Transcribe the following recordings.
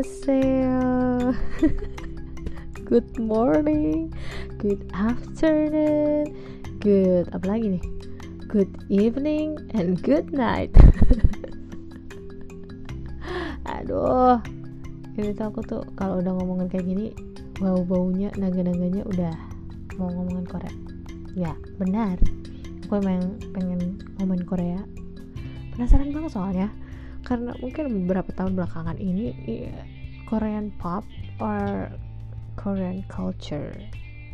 Annyeonghaseyo Good morning. Good afternoon. Good Apa lagi nih? Good evening and good night. Aduh. Ini tuh aku tuh kalau udah ngomongin kayak gini Bau-baunya, naga-naganya udah Mau ngomongin Korea. Ya benar. Aku emang pengen ngomongin Korea. Penasaran banget soalnya karena mungkin beberapa tahun belakangan ini Korean pop or Korean culture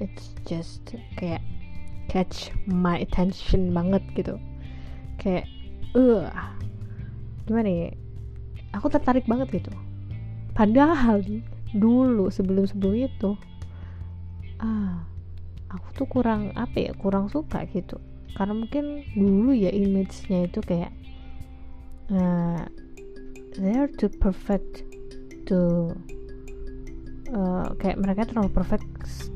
it's just kayak catch my attention banget gitu. Kayak uh gimana ya aku tertarik banget gitu. Padahal dulu sebelum sebelum itu ah aku tuh kurang apa ya kurang suka gitu. Karena mungkin dulu ya image-nya itu kayak uh, they're too perfect to uh, kayak mereka terlalu perfect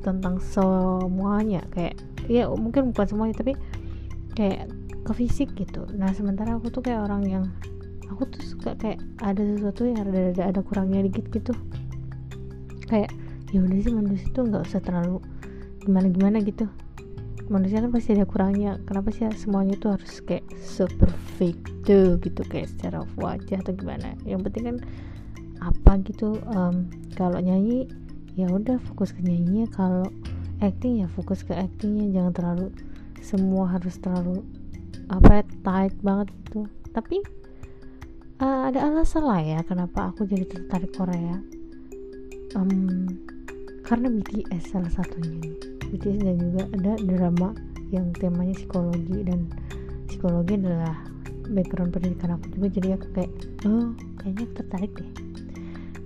tentang semuanya. Kayak ya mungkin bukan semuanya tapi kayak ke fisik gitu. Nah sementara aku tuh kayak orang yang aku tuh suka kayak ada sesuatu yang ada ada, ada kurangnya dikit gitu. Kayak ya udah sih manusia tuh nggak usah terlalu gimana gimana gitu manusia kan pasti ada kurangnya. Kenapa sih semuanya tuh harus kayak so perfect tuh gitu? Kayak secara wajah atau gimana? Yang penting kan apa gitu um, kalau nyanyi ya udah fokus ke nyanyinya. Kalau acting ya fokus ke actingnya. Jangan terlalu semua harus terlalu apa ya, tight banget gitu. Tapi uh, ada alasan lah ya kenapa aku jadi tertarik Korea. Um, karena BTS salah satunya. nih BTS dan juga ada drama yang temanya psikologi dan psikologi adalah background pendidikan aku juga. Jadi aku kayak oh kayaknya tertarik deh.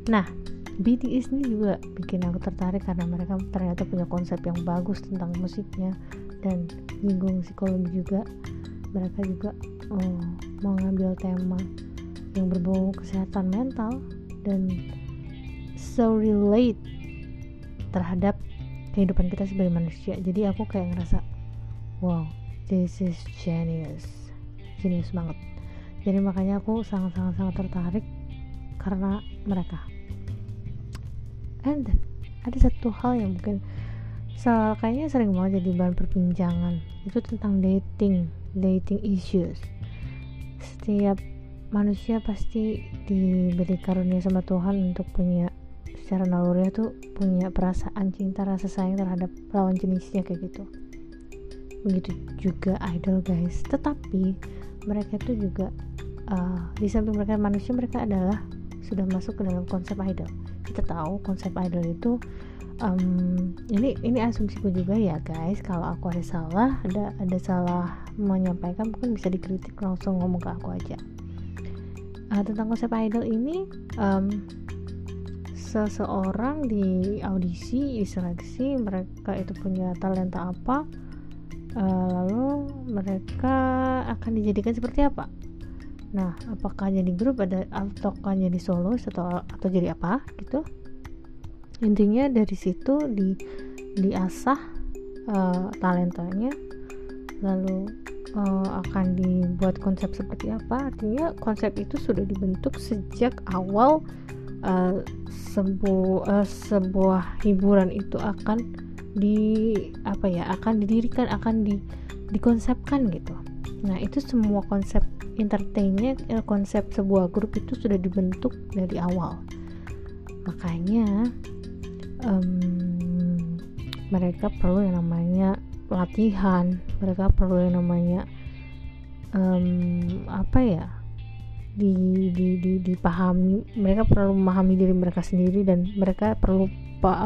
Nah BTS ini juga bikin aku tertarik karena mereka ternyata punya konsep yang bagus tentang musiknya dan nyinggung psikologi juga. Mereka juga oh, mau ngambil tema yang berbau kesehatan mental dan so relate terhadap kehidupan kita sebagai manusia. Jadi aku kayak ngerasa wow this is genius. Genius banget. Jadi makanya aku sangat-sangat sangat tertarik karena mereka. And ada satu hal yang mungkin kayaknya sering banget jadi bahan perbincangan. Itu tentang dating dating issues. Setiap manusia pasti diberi karunia sama Tuhan untuk punya secara naluriah tuh punya perasaan cinta rasa sayang terhadap lawan jenisnya kayak gitu. Begitu juga idol guys. Tetapi mereka tuh juga uh, di samping mereka manusia mereka adalah sudah masuk ke dalam konsep idol. Kita tahu konsep idol itu um, ini ini asumsiku juga ya guys. Kalau aku ada salah ada ada salah menyampaikan mungkin bisa dikritik langsung ngomong ke aku aja. Uh, tentang konsep idol ini um, seseorang di audisi diseleksi mereka itu punya talenta apa uh, lalu mereka akan dijadikan seperti apa? Nah apakah jadi grup ada ataukah jadi solo atau atau jadi apa gitu? Intinya dari situ di diasah uh, talentanya lalu uh, akan dibuat konsep seperti apa. Artinya konsep itu sudah dibentuk sejak awal uh, sebuah uh, sebuah hiburan itu akan di apa ya akan didirikan akan di dikonsepkan gitu. Nah itu semua konsep entertainnya eh, konsep sebuah grup itu sudah dibentuk dari awal. Makanya um, mereka perlu yang namanya latihan mereka perlu yang namanya um, apa ya di, di, di, dipahami mereka perlu memahami diri mereka sendiri dan mereka perlu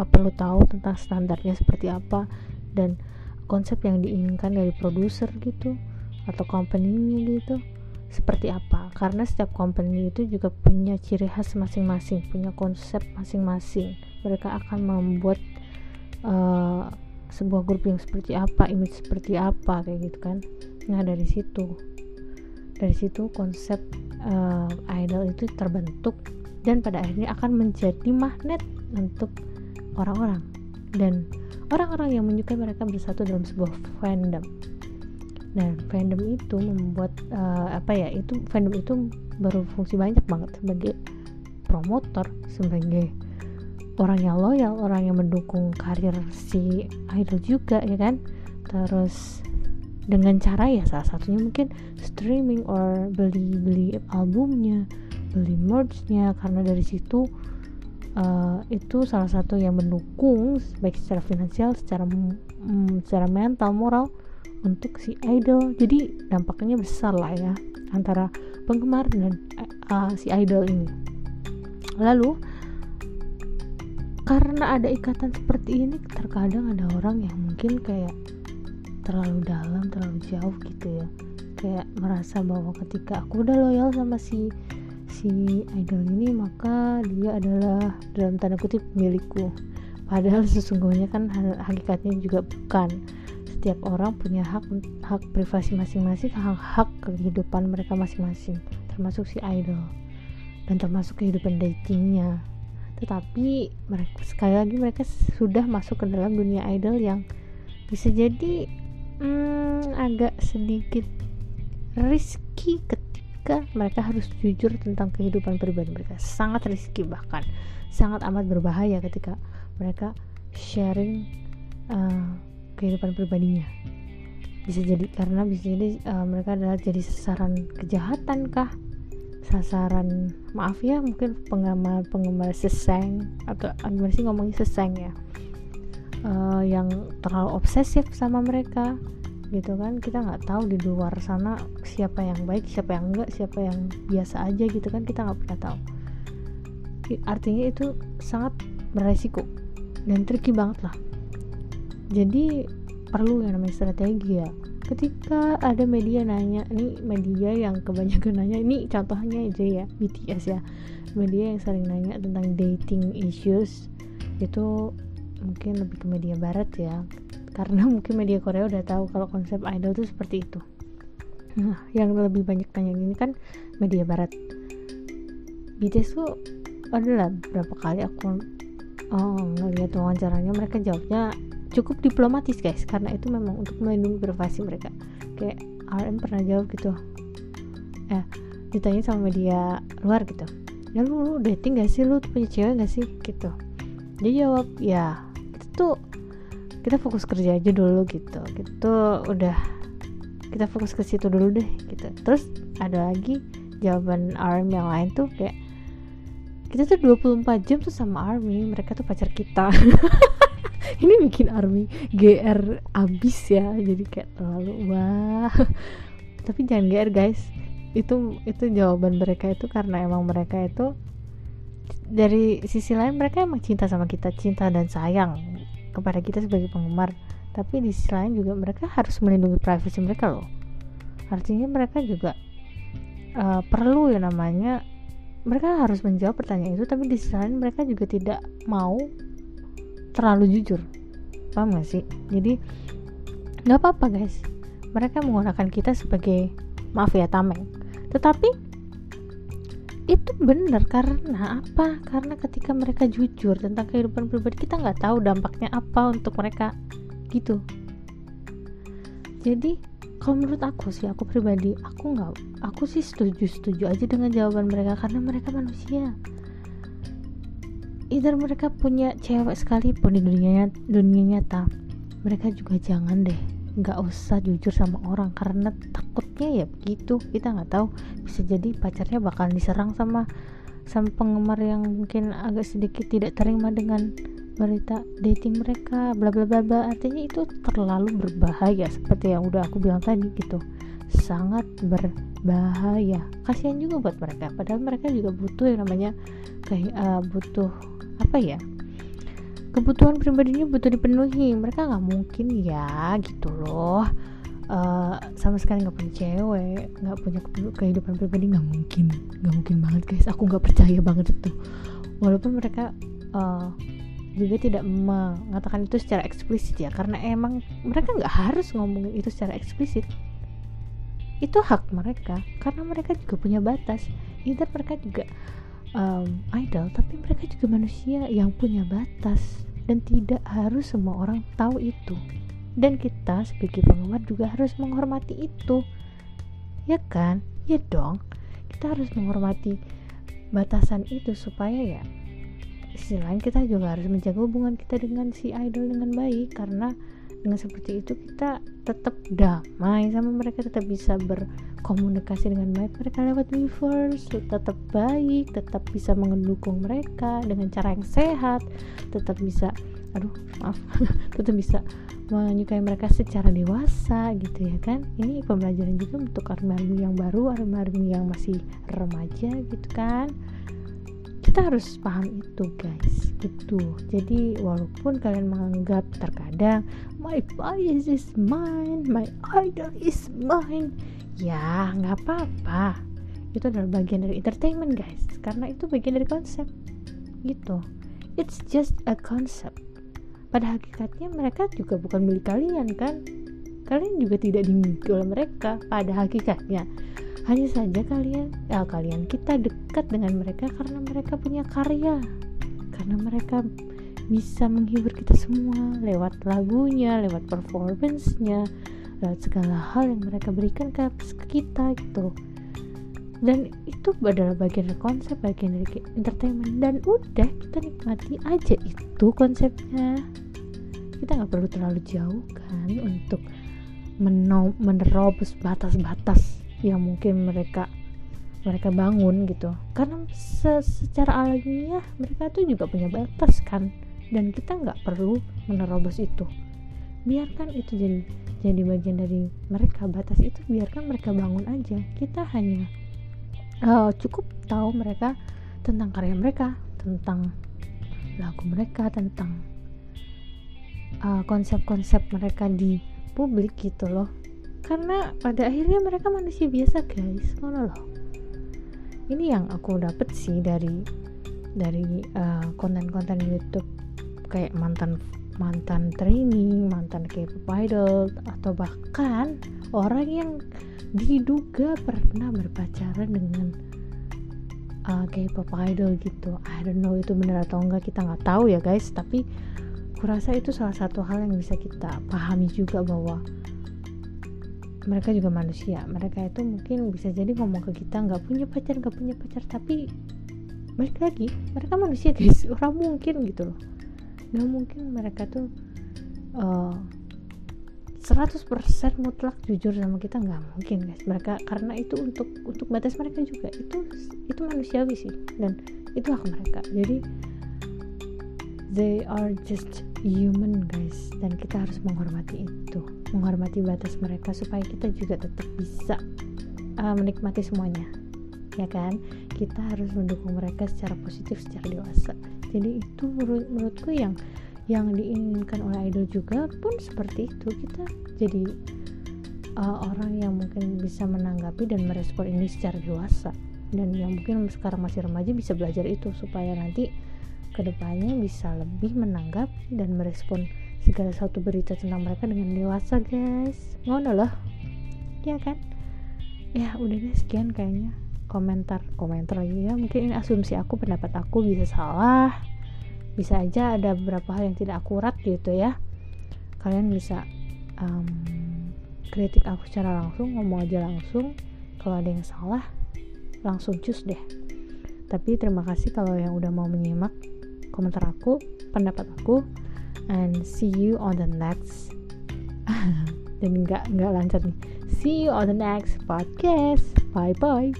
perlu tahu tentang standarnya seperti apa dan konsep yang diinginkan dari produser gitu atau company-nya gitu seperti apa. Karena setiap company itu juga punya ciri khas masing-masing punya konsep masing-masing. Mereka akan membuat uh, sebuah grup yang seperti apa image seperti apa kayak gitu kan. Nah dari situ dari situ konsep uh, idol itu terbentuk dan pada akhirnya akan menjadi magnet untuk orang-orang. Dan orang-orang yang menyukai mereka bersatu dalam sebuah fandom. Dan fandom itu membuat uh, apa ya itu fandom itu berfungsi banyak banget sebagai promotor sebagai orang yang loyal orang yang mendukung karir si idol juga ya kan? Terus dengan cara ya salah satunya mungkin streaming or beli beli albumnya beli merchnya. Karena dari situ uh, itu salah satu yang mendukung baik secara finansial secara mm, secara mental moral untuk si idol. Jadi dampaknya besar lah ya antara penggemar dan uh, si idol ini. Lalu karena ada ikatan seperti ini terkadang ada orang yang mungkin kayak terlalu dalam terlalu jauh gitu ya. Kayak merasa bahwa ketika aku udah loyal sama si si idol ini maka dia adalah dalam tanda kutip milikku. Padahal sesungguhnya kan hakikatnya juga bukan. Setiap orang punya hak hak privasi masing-masing hak hak kehidupan mereka masing-masing termasuk si idol dan termasuk kehidupan datingnya. Tetapi mereka sekali lagi mereka sudah masuk ke dalam dunia idol yang bisa jadi hmm, agak sedikit risky ketika mereka harus jujur tentang kehidupan pribadi mereka. Sangat risky bahkan. Sangat amat berbahaya ketika mereka sharing uh, kehidupan pribadinya. Bisa jadi karena bisa jadi uh, mereka adalah jadi sasaran kejahatan kah? Sasaran maaf ya mungkin penggemar penggemar seseng atau gimana sih ngomongnya seseng ya uh, yang terlalu obsesif sama mereka gitu kan. Kita nggak tahu di luar sana siapa yang baik siapa yang enggak siapa yang biasa aja gitu kan. Kita nggak pernah tahu. Artinya itu sangat beresiko dan tricky banget lah. Jadi perlu yang namanya strategi ya. Ketika ada media nanya ini media yang kebanyakan nanya ini contohnya aja ya BTS ya. Media yang sering nanya tentang dating issues itu mungkin lebih ke media barat ya. Karena mungkin media Korea udah tahu kalau konsep idol itu seperti itu. Nah yang lebih banyak tanya ini kan media barat. BTS tuh adalah berapa kali aku oh, ngeliat wawancaranya mereka jawabnya cukup diplomatis guys. Karena itu memang untuk melindungi privasi mereka. Kayak RM pernah jawab gitu? Eh ditanya sama media luar gitu. Ya lu, lu dating gak sih? Lu punya cewek gak sih? Gitu. Dia jawab ya tuh kita fokus kerja aja dulu gitu. Gitu udah. Kita fokus ke situ dulu deh gitu. Terus ada lagi jawaban army yang lain tuh kayak kita tuh 24 jam tuh sama army mereka tuh pacar kita. Ini bikin army gr abis ya jadi kayak terlalu wah. Tapi jangan gr guys. Itu itu jawaban mereka itu karena emang mereka itu dari sisi lain mereka emang cinta sama kita cinta dan sayang kepada kita sebagai penggemar. Tapi di sisi lain juga mereka harus melindungi privasi mereka loh. Artinya mereka juga uh, perlu ya namanya mereka harus menjawab pertanyaan itu tapi di sisi lain mereka juga tidak mau terlalu jujur. Paham gak sih? Jadi nggak apa-apa guys. Mereka menggunakan kita sebagai maaf ya tameng. Tetapi itu benar karena apa? Karena ketika mereka jujur tentang kehidupan pribadi kita nggak tahu dampaknya apa untuk mereka gitu. Jadi kalau menurut aku sih aku pribadi aku nggak aku sih setuju setuju aja dengan jawaban mereka karena mereka manusia. Either mereka punya cewek sekalipun di dunia dunia nyata mereka juga jangan deh nggak usah jujur sama orang karena takutnya ya begitu. Kita nggak tahu bisa jadi pacarnya bakalan diserang sama sama penggemar yang mungkin agak sedikit tidak terima dengan berita dating mereka bla bla bla bla. Artinya itu terlalu berbahaya seperti yang udah aku bilang tadi gitu. Sangat berbahaya. Kasihan juga buat mereka padahal mereka juga butuh yang namanya kayak uh, butuh apa ya kebutuhan pribadinya butuh dipenuhi. Mereka nggak mungkin ya gitu loh. Uh, sama sekali nggak punya cewek nggak punya kehidupan pribadi nggak mungkin. Nggak mungkin banget guys. Aku nggak percaya banget itu. Walaupun mereka uh, juga tidak mengatakan itu secara eksplisit ya. Karena emang mereka nggak harus ngomongin itu secara eksplisit. Itu hak mereka. Karena mereka juga punya batas. Either mereka juga um, idol tapi mereka juga manusia yang punya batas dan tidak harus semua orang tahu itu. Dan kita sebagai penggemar juga harus menghormati itu. Ya kan? Ya dong. Kita harus menghormati batasan itu supaya ya sisi lain kita juga harus menjaga hubungan kita dengan si idol dengan baik karena dengan seperti itu kita tetap damai sama mereka tetap bisa berkomunikasi dengan baik. Mereka lewat Weverse tetap baik tetap bisa mendukung mereka dengan cara yang sehat tetap bisa aduh maaf tetap bisa menyukai mereka secara dewasa gitu ya kan. Ini pembelajaran juga untuk army yang baru army yang masih remaja gitu kan kita harus paham itu guys. Gitu. Jadi walaupun kalian menganggap terkadang my bias is mine my idol is mine ya nggak apa-apa. Itu adalah bagian dari entertainment guys. Karena itu bagian dari konsep. Gitu. It's just a concept. Pada hakikatnya mereka juga bukan milik kalian kan? Kalian juga tidak dimiliki oleh mereka pada hakikatnya hanya saja kalian, ya kalian kita dekat dengan mereka karena mereka punya karya, karena mereka bisa menghibur kita semua lewat lagunya, lewat performance-nya, lewat segala hal yang mereka berikan ke kita gitu. Dan itu adalah bagian dari konsep, bagian dari entertainment dan udah kita nikmati aja itu konsepnya. Kita nggak perlu terlalu jauh kan untuk menerobos batas-batas yang mungkin mereka mereka bangun gitu. Karena se secara alamiah mereka tuh juga punya batas kan. Dan kita nggak perlu menerobos itu. Biarkan itu jadi jadi bagian dari mereka. Batas itu biarkan mereka bangun aja. Kita hanya uh, cukup tahu mereka tentang karya mereka tentang lagu mereka tentang uh, konsep-konsep uh, mereka di publik gitu loh karena pada akhirnya mereka manusia biasa guys. Mana loh. Ini yang aku dapet sih dari dari uh, konten-konten YouTube. Kayak mantan mantan training, mantan K-pop idol atau bahkan orang yang diduga pernah berpacaran dengan uh, K-pop idol gitu. I don't know itu benar atau enggak kita nggak tahu ya guys, tapi kurasa itu salah satu hal yang bisa kita pahami juga bahwa mereka juga manusia. Mereka itu mungkin bisa jadi ngomong ke kita nggak punya pacar nggak punya pacar. Tapi balik lagi mereka manusia guys. Orang mungkin gitu loh. Nggak mungkin mereka tuh uh, 100% mutlak jujur sama kita nggak mungkin guys. Mereka karena itu untuk untuk batas mereka juga. Itu itu manusiawi sih dan itu hak mereka. Jadi they are just human guys. Dan kita harus menghormati itu. Menghormati batas mereka supaya kita juga tetap bisa uh, menikmati semuanya. Ya kan? Kita harus mendukung mereka secara positif secara dewasa. Jadi itu menurut menurutku yang yang diinginkan oleh idol juga pun seperti itu. Kita jadi uh, orang yang mungkin bisa menanggapi dan merespon ini secara dewasa. Dan yang mungkin sekarang masih remaja bisa belajar itu supaya nanti ke depannya bisa lebih menanggap dan merespon segala satu berita tentang mereka dengan dewasa guys. Ngono loh. Ya kan? Ya udah deh sekian kayaknya komentar komentar lagi ya. Mungkin ini asumsi aku pendapat aku bisa salah. Bisa aja ada beberapa hal yang tidak akurat gitu ya. Kalian bisa um, kritik aku secara langsung ngomong aja langsung. Kalau ada yang salah langsung cus deh. Tapi terima kasih kalau yang udah mau menyimak komentar aku, pendapat aku, and see you on the next dan nggak nggak lancar nih. See you on the next podcast. Bye bye.